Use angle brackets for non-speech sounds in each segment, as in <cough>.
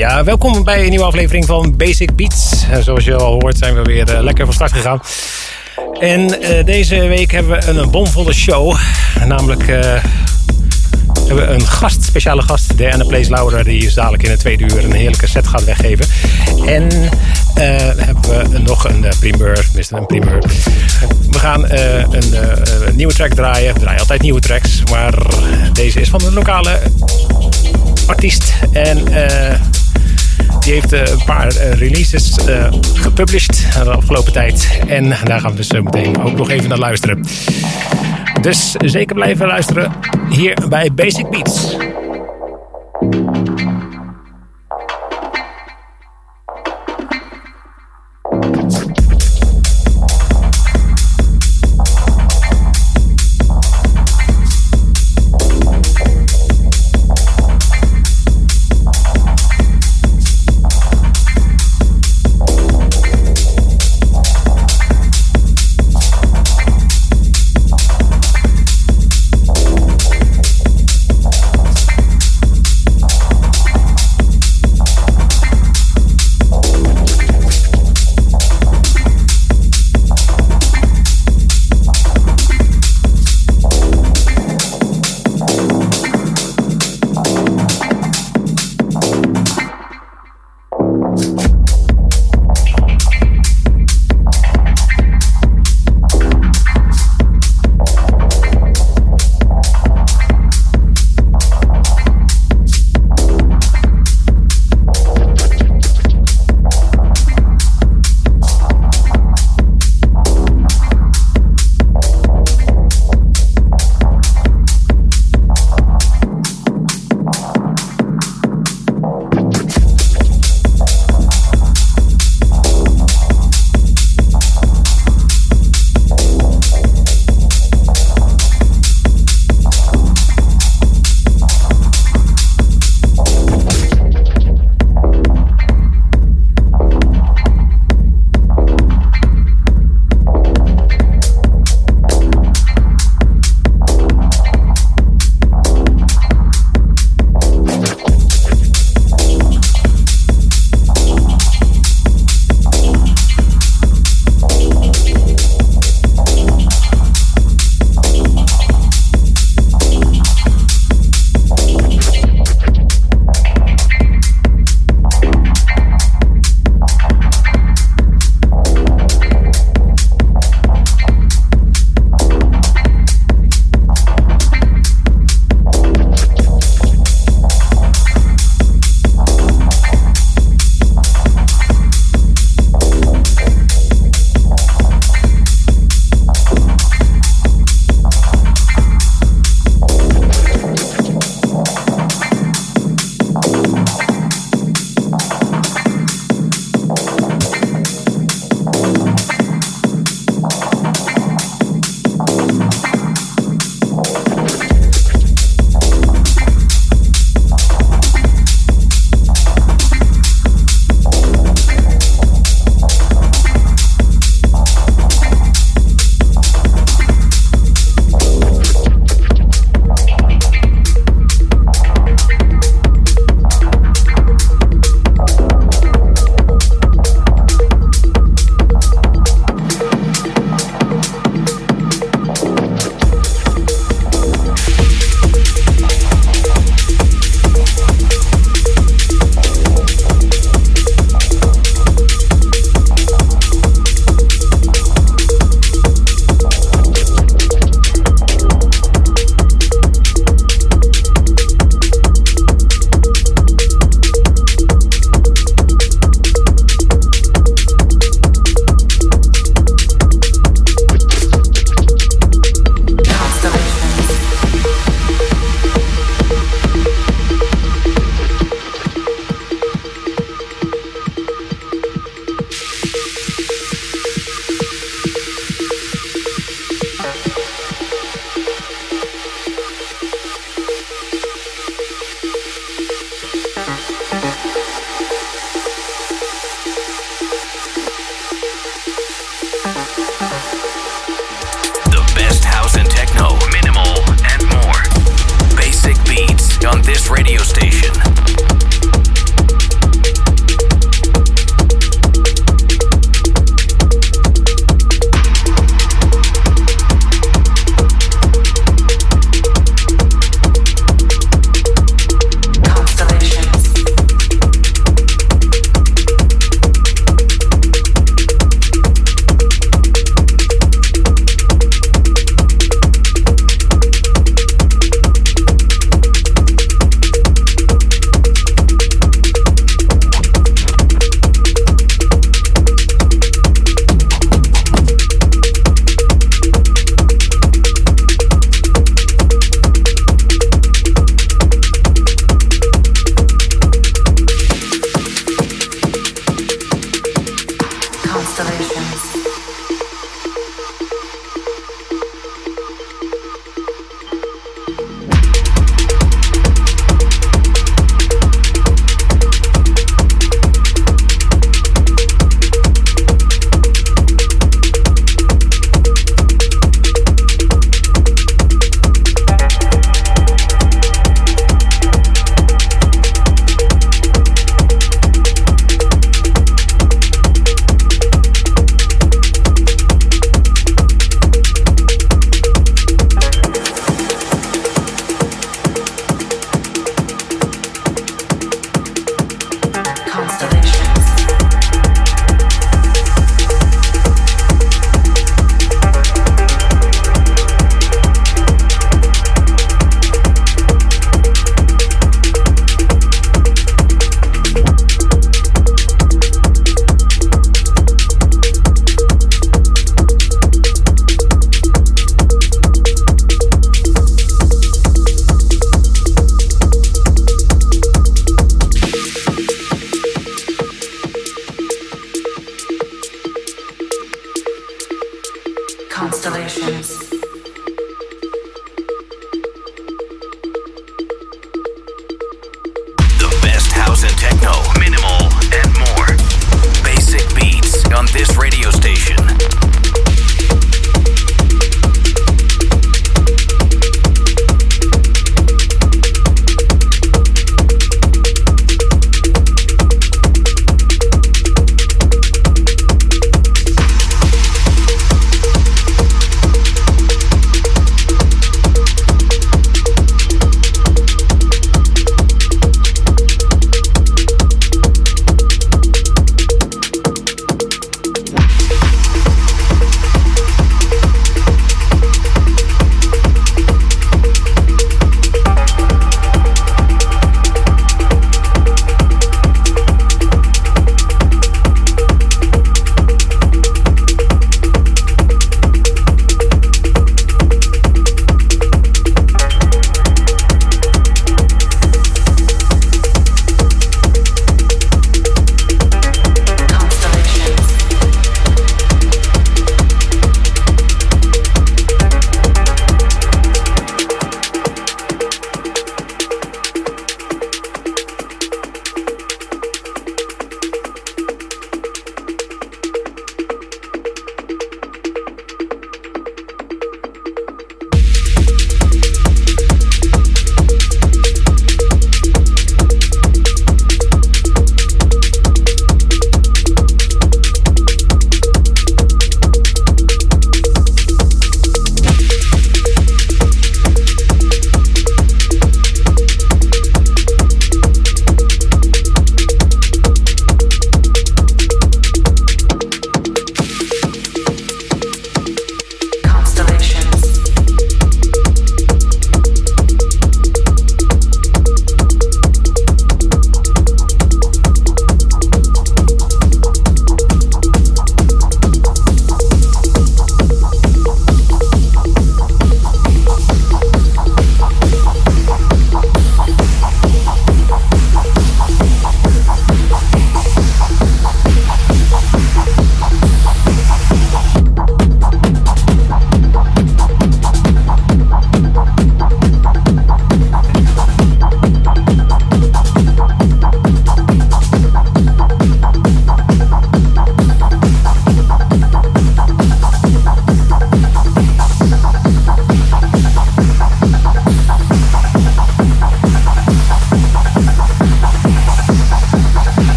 Ja, welkom bij een nieuwe aflevering van Basic Beats. Zoals je al hoort zijn we weer uh, lekker van start gegaan. En uh, deze week hebben we een, bomvolle show. Namelijk uh, hebben we een gast, speciale gast, Diana Place Laura, die is dadelijk in het tweede uur een heerlijke set gaat weggeven. En hebben we nog een primeur, tenminste een primeur. We gaan een, een, nieuwe track draaien. We draaien altijd nieuwe tracks, maar deze is van een lokale artiest. En die heeft uh, een paar uh, releases uh, gepublished de afgelopen tijd. En daar gaan we dus meteen ook nog even naar luisteren. Dus zeker blijven luisteren hier bij Basic Beats.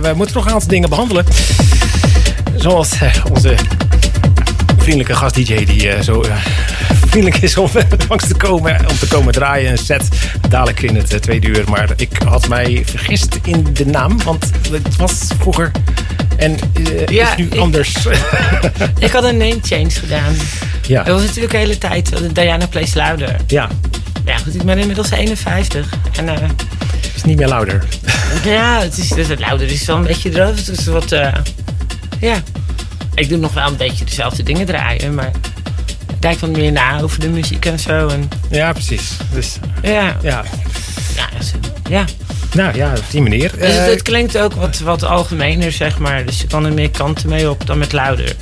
We moeten nog een aantal dingen behandelen. Zoals uh, onze vriendelijke gast-DJ die uh, zo vriendelijk is om <laughs> langs te komen, om te komen draaien. Een set dadelijk in het tweede uur. Maar ik had mij vergist in de naam, want het was vroeger en ja, is nu ik, anders. <laughs> ik had een name change gedaan. Ja. Dat was natuurlijk de hele tijd Diana Plays Louder. Ja. Ja, goed, ik ben inmiddels 51. En, uh, is niet meer louder. ja, het is, dus het louder is wel een beetje droog. Dus wat, uh, ja. Ik doe nog wel een beetje dezelfde dingen draaien, maar ik kijk wat meer na over de muziek en zo. En, ja, precies. Dus, ja. Ja. Ja. ja. Nou ja, op die manier. Dus het, het, klinkt ook wat, wat algemener, zeg maar. Dus je kan er meer kanten mee op dan met louder.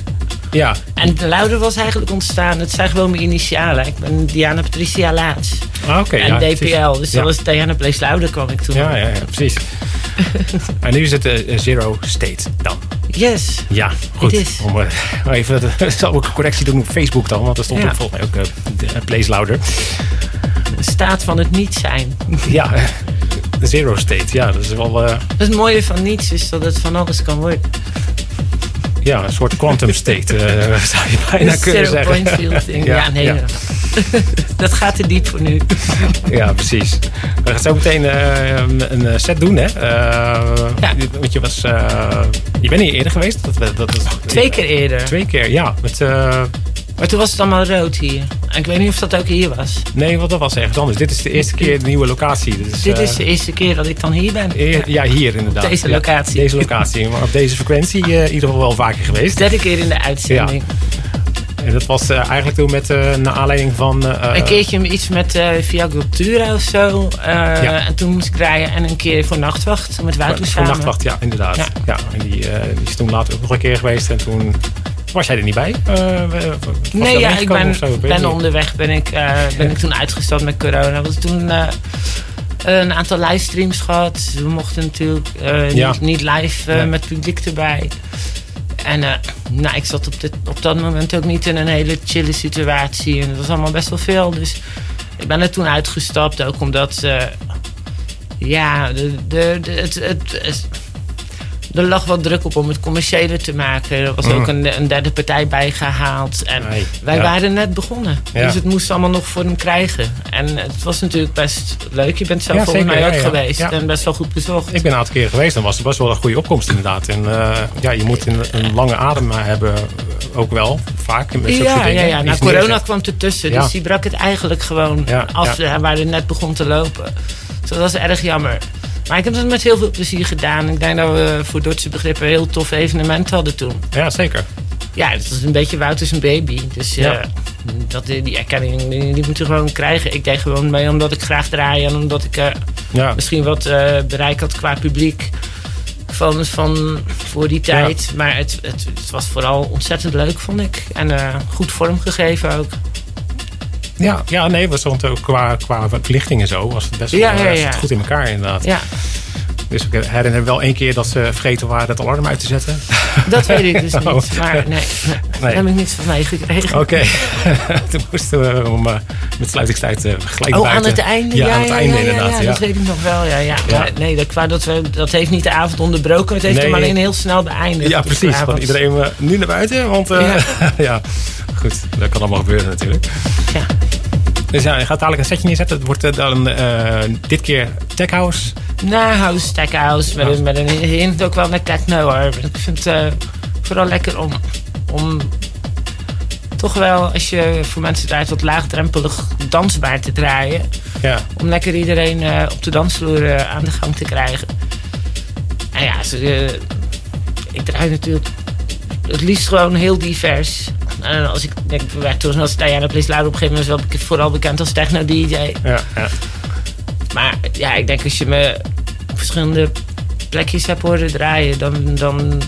Ja. En Louder was eigenlijk ontstaan, het zijn gewoon mijn initialen. Ik ben Diana Patricia Laats. Ah, oké. en ja, DPL, precies. dus dat was Diana Place Louder kwam ik toen. Ja, ja, ja precies. <laughs> en nu is het uh, Zero State dan. Yes. Ja, goed. It is. Om uh, even, <laughs> zal ik een correctie doen op Facebook dan, want er stond ook volgens mij ook uh, Place Louder. De staat van het niet zijn. <laughs> ja, de Zero State, ja, dat is wel... Dat is het mooie van niets, is dat het van alles kan worden. Ja, een soort quantum state uh, <laughs> zou je bijna kunnen zero zeggen. Point field. <laughs> Ja, ja, nee. Ja. <laughs> dat gaat te diep voor nu. ja, precies. We gaan zo meteen uh, een set doen, hè? Uh, ja. Want je was... je bent hier eerder geweest? Dat, dat, dat, Twee keer eerder. Twee keer, ja. Met, maar toen was het allemaal rood hier. En ik weet niet of dat ook hier was. Nee, want dat was ergens anders. Dit is de eerste keer de nieuwe locatie. Dus, Dit is de eerste keer dat ik dan hier ben. Ja, ja hier inderdaad. Deze locatie. Ja, deze locatie. Maar op deze frequentie uh, in ieder geval wel vaker geweest. Derde keer in de uitzending. Ja. En dat was uh, eigenlijk toen met uh, naar aanleiding van... een keertje iets met Via Cultura of zo. Ja. En toen moest ik draaien. En een keer voor Nachtwacht met Wouter samen. Voor Nachtwacht, ja, inderdaad. Ja. ja en die, die is toen later ook nog een keer geweest. En toen was jij er niet bij? Uh, nee, ja, ik ben, zo, ben onderweg ben ik, uh, ben ik toen uitgestapt met corona. Want toen uh, een aantal livestreams gehad. We mochten natuurlijk ja. niet, niet, live nee. met publiek erbij. En nou, ik zat op, dit, op dat moment ook niet in een hele chille situatie. En dat was allemaal best wel veel. Dus ik ben er toen uitgestapt. Ook omdat... ja, de, de, de, het, het, het er lag wat druk op om het commerciëler te maken. Er was ook een, een derde partij bijgehaald. En nee, wij ja. waren net begonnen. Ja. Dus het moest allemaal nog vorm krijgen. En het was natuurlijk best leuk. Je bent zelf Ja, volgens mij ook geweest. En best wel goed bezocht. Ik ben een aantal keer geweest en was het best wel een goede opkomst inderdaad. En uh, ja, je moet een, een lange adem hebben, ook wel, vaak. Met Ja, dingen. ja, ja. Nou, Iets corona neerzetten. kwam ertussen. Dus die brak het eigenlijk gewoon af. Waar het net begon te lopen. Dus dat was erg jammer. Maar ik heb het met heel veel plezier gedaan. Ik denk dat we voor Duitse begrippen een heel tof evenement hadden toen. Ja, zeker. Ja, het was een beetje Wouters een baby. Dus Ja. ja. dat, die erkenning die, die moet je gewoon krijgen. Ik deed gewoon mee omdat ik graag draai. En omdat ik eh, Ja, misschien wat eh, bereik had qua publiek. Van, van voor die tijd. Maar het, het, het was vooral ontzettend leuk, vond ik. En eh, goed vormgegeven ook. Ja, ja nee, we stonden ook qua, qua verlichting en zo. Was het best wel Ja, ja, eh, ja. goed in elkaar inderdaad. Ja, Dus ik herinner wel één keer dat ze vergeten waren het alarm uit te zetten. <laughs> dat weet ik dus <laughs> Oh. niet. Maar nee, nee, daar heb ik niks van meegekregen. Oké, <laughs> toen moesten we om uh, met sluitingstijd uh, gelijk Oh, buiten. aan het einde? Ja, aan het einde ja, inderdaad. Ja, Ja, dat weet ik nog wel. Ja, ja. Maar nee, dat, qua dat, we, dat heeft niet de avond onderbroken. Het heeft Nee. hem alleen heel snel beëindigd. Ja, Dus precies. Van wat- iedereen uh, nu naar buiten. Want ja. Goed. Dat kan allemaal gebeuren natuurlijk. Ja. Dus ja, je gaat dadelijk een setje neerzetten. Het wordt uh, dan uh, dit keer Tech House. Na House Tech House. Met, een, met een hint ook wel naar techno hoor. Ik vind het uh, vooral lekker om, om toch wel, als je voor mensen draait, wat laagdrempelig dansbaar te draaien. Ja, Om lekker iedereen uh, op de dansvloer aan de gang te krijgen. En ja, ze, ik draai natuurlijk het liefst gewoon heel divers. En als ik denk, toen als Diana Loud op een gegeven moment was wel vooral bekend als techno-dj. ja, ja. Maar ja, ik denk als je me op verschillende plekjes hebt horen draaien, dan, dan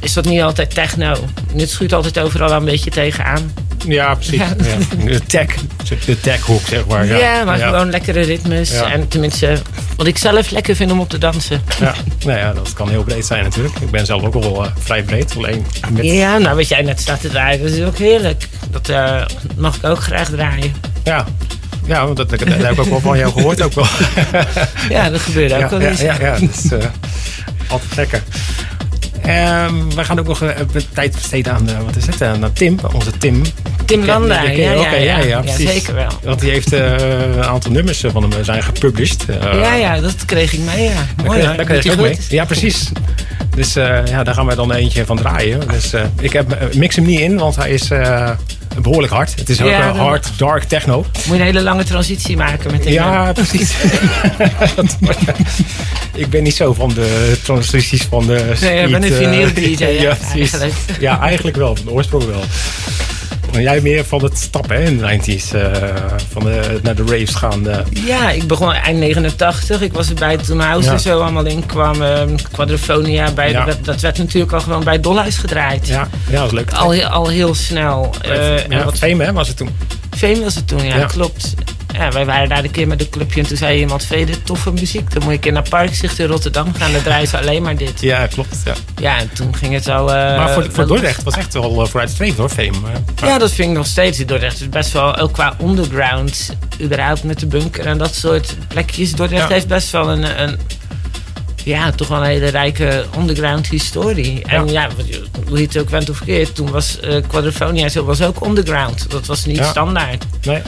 is dat niet altijd techno. Het schuurt altijd overal wel een beetje tegenaan. Ja, precies. Ja. Ja. De tech, de techhoek, zeg maar. Ja, Ja, maar gewoon lekkere ritmes. Ja. En tenminste, wat ik zelf lekker vind om op te dansen. Ja. Nou ja, dat kan heel breed zijn natuurlijk. Ik ben zelf ook wel uh, vrij breed. Alleen met... Ja, nou wat jij net staat te draaien, dat is ook heerlijk. Dat uh, mag ik ook graag draaien. Ja. Ja, want dat, dat, heb ik ook wel van jou gehoord ook wel. <laughs> ja, dat gebeurt ook wel eens. Ja, ja, ja, dat is uh, altijd lekker. Um, wij gaan ook nog uh, tijd besteden aan, uh, wat is het, aan Tim, onze Tim. Tim Landa, ja, ja, ja, ja, ja, zeker wel. Want die heeft uh, een aantal nummers van hem zijn gepublished. ja, ja, dat kreeg ik mee, ja. Mooi, daar, daar kreeg ik ook mee. Ja, precies. Dus ja, daar gaan wij dan eentje van draaien. Dus ik heb, mix hem niet in, want hij is behoorlijk hard. Het is ook ja, hard, dark techno. Moet je een hele lange transitie maken met Ja, precies. <laughs> ik ben niet zo van de transities van de Nee, ik ben een vinyl DJ, <laughs> ja, eigenlijk. Ja, eigenlijk wel. Van de oorsprong wel. Jij meer van het stappen in de 90s, uh, van de, naar de raves gaan? Uh. Ja, ik begon eind 89. Ik was erbij toen House ja. zo allemaal in kwam. Quadrofonia, bij ja. dat, dat, werd natuurlijk al gewoon bij Dolhuis gedraaid. Ja, ja dat was leuk. Al, al heel snel. Uh, ja, wat Fame hè, was het toen? Fame was het toen, ja, klopt ja, wij waren daar een keer met een clubje en toen zei iemand: Vede, toffe muziek. Dan moet ik in naar Parkzicht in Rotterdam gaan. Dan draaien ze alleen maar dit. Ja, klopt. Ja, ja en toen ging het al. Uh, maar voor, voor Dordrecht was echt wel uh, vooruitstrevend hoor, Fame. Ja, dat vind ik nog steeds. Dordrecht is best wel, ook qua underground, überhaupt met de bunker en dat soort plekjes. Dordrecht heeft best wel een, een ja, toch wel een hele rijke underground historie. En ja, hoe je het ook went of verkeerd, toen was uh, zo was ook underground. Dat was niet standaard. Nee.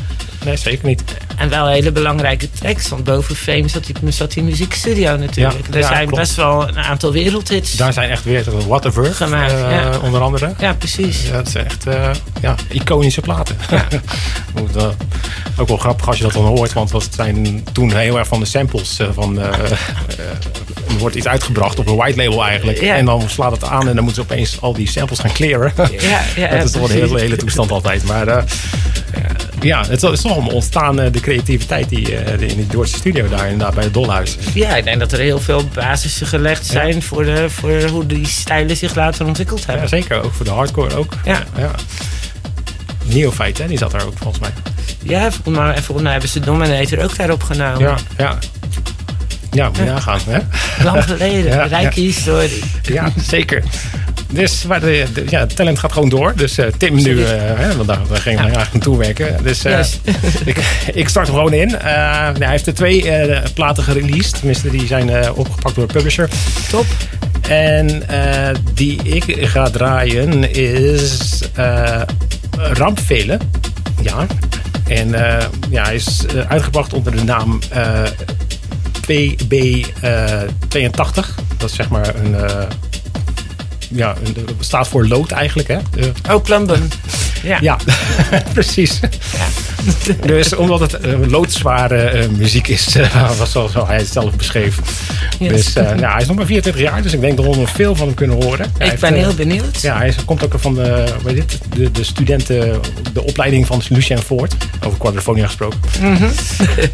Nee, zeker niet. En wel hele belangrijke tracks. Want boven Fame zat die, zat die muziekstudio natuurlijk. er zijn best wel een aantal wereldhits. Daar zijn echt weer Whatever gemaakt. Uh, onder andere. Ja, precies. Ja, dat zijn echt uh, ja, iconische platen. Ja. <laughs> uh, ook wel grappig als je dat dan hoort. Want dat zijn toen heel erg van de samples. van, er wordt iets uitgebracht op een white label eigenlijk. En dan slaat het aan en dan moeten ze opeens al die samples gaan clearen. Ja, ja, <laughs> dat is toch een hele, hele toestand altijd. Maar ja, het is allemaal ontstaan, eh, de creativiteit die uh, in die Duitse studio daar inderdaad bij het Dolhuis. Ja, ik denk dat er heel veel basissen gelegd zijn voor, de, voor hoe die stijlen zich later ontwikkeld hebben. Ja, zeker, ook voor de hardcore ook. Ja. ja. Neophyte, hè, die zat daar ook volgens mij. Ja, en volgens mij hebben ze Dominator ook daarop genomen. Ja, ja. Ja, moet je nagaan. Hè? Lang geleden, <laughs> rijke historie. Ja, zeker. Dus de, ja, het talent gaat gewoon door. Dus uh, Tim nu, uh, hè, want daar, daar ging ja. eigenlijk naartoe werken. Dus uh, yes. <laughs> ik, ik start er gewoon in. hij heeft er twee platen gereleased. Tenminste, die zijn opgepakt door de publisher. Top. En die ik ga draaien is Rampvelen. Ja. En ja, hij is uitgebracht onder de naam PB82. dat is zeg maar een ja, staat voor lood eigenlijk. Hè? oh, plumben. Ja, ja <laughs> precies. Ja. dus omdat het uh, loodzware uh, muziek is, uh, <laughs> was zoals hij het zelf beschreef. Dus nou, hij is nog maar 24 jaar, dus ik denk dat we nog veel van hem kunnen horen. Hij ik heeft, ben heel benieuwd. Ja, hij komt ook van de, weet dit, de, de studenten, de opleiding van Lucien Ford. Over quadrofonia gesproken. Mm -hmm.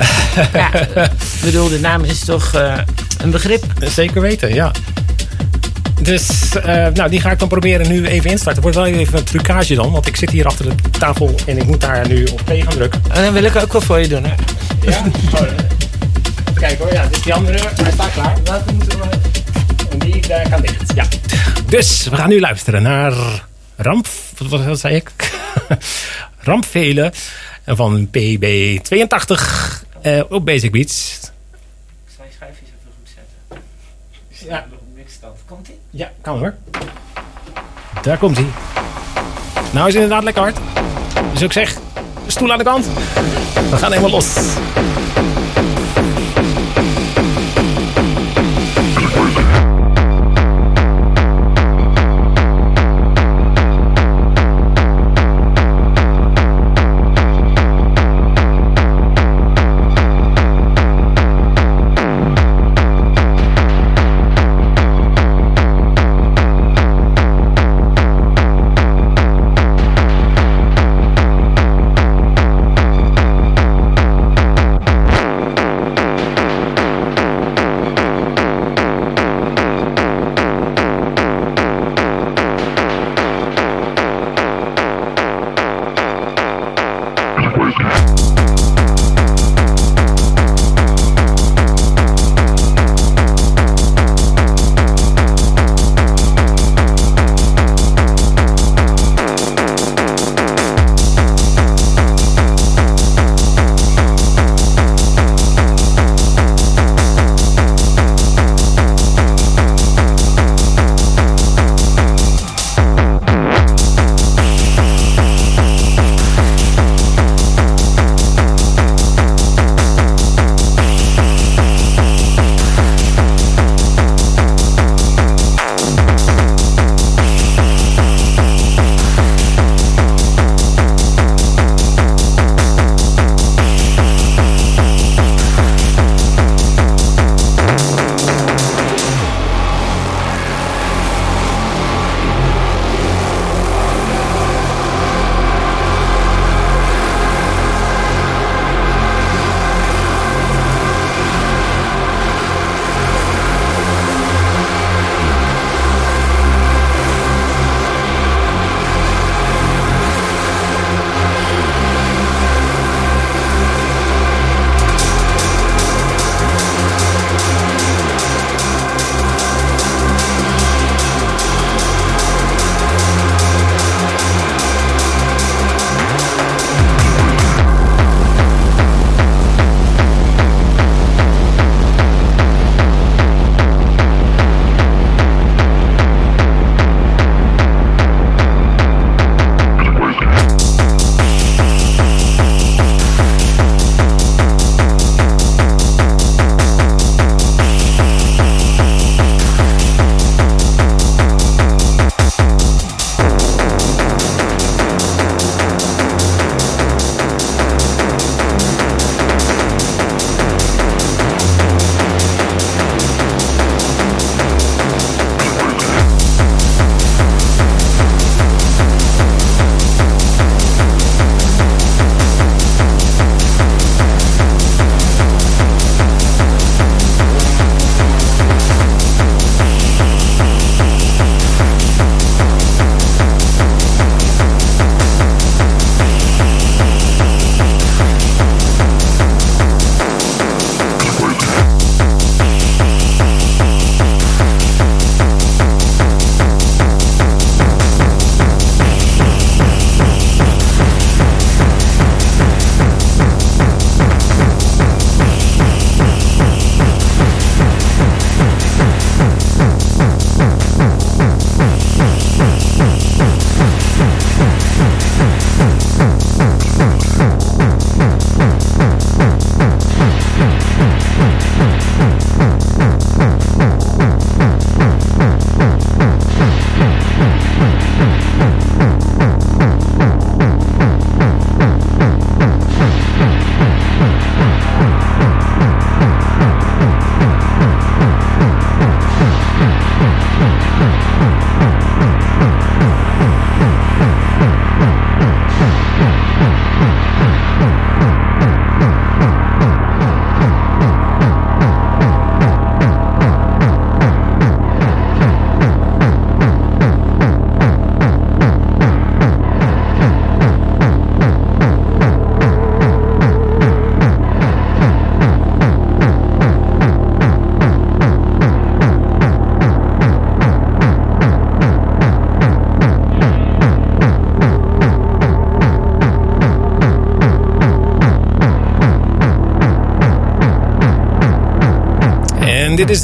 <laughs> ja, ik bedoel, de naam is toch een begrip? Zeker weten, ja. Dus uh, nou, die ga ik dan proberen nu even instarten. Het wordt wel even een trucage dan, want ik zit hier achter de tafel en ik moet daar nu op play gaan drukken. En dan wil ik ook wel voor je doen, hè? Ja? Oh, Kijk hoor, ja, dit is die andere. Hij staat klaar. Welke moeten we... En die uh, kan dicht, ja. Dus, we gaan nu luisteren naar Ramp... Wat, wat zei ik? <laughs> Rampvelen van PB82 uh, op Basic Beats. Ik zal je schijfjes even goed zetten. Ja. Komt ie? Ja, kan hoor. Daar komt hij. Nou is inderdaad lekker hard. Dus ik zeg, stoel aan de kant. We gaan helemaal los.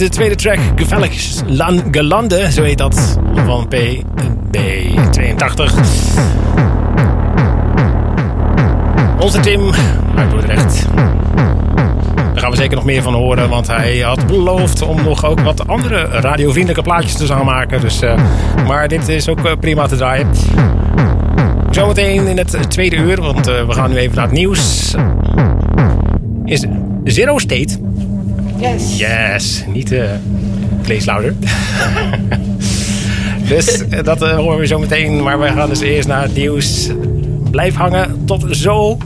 De tweede track, Gevellig Gelande, zo heet dat, van PB82. Onze Tim uit Dordrecht. Daar gaan we zeker nog meer van horen, want hij had beloofd om nog ook wat andere radiovriendelijke plaatjes te gaan maken. Dus, uh, maar dit is ook uh, prima te draaien. Zometeen in het tweede uur, want uh, we gaan nu even naar het nieuws. Is Zero State Yes. Yes. Niet uh, vleeslouder. <laughs> dus dat uh, horen we zo meteen. Maar we gaan dus eerst naar het nieuws. Blijf hangen. Tot zo.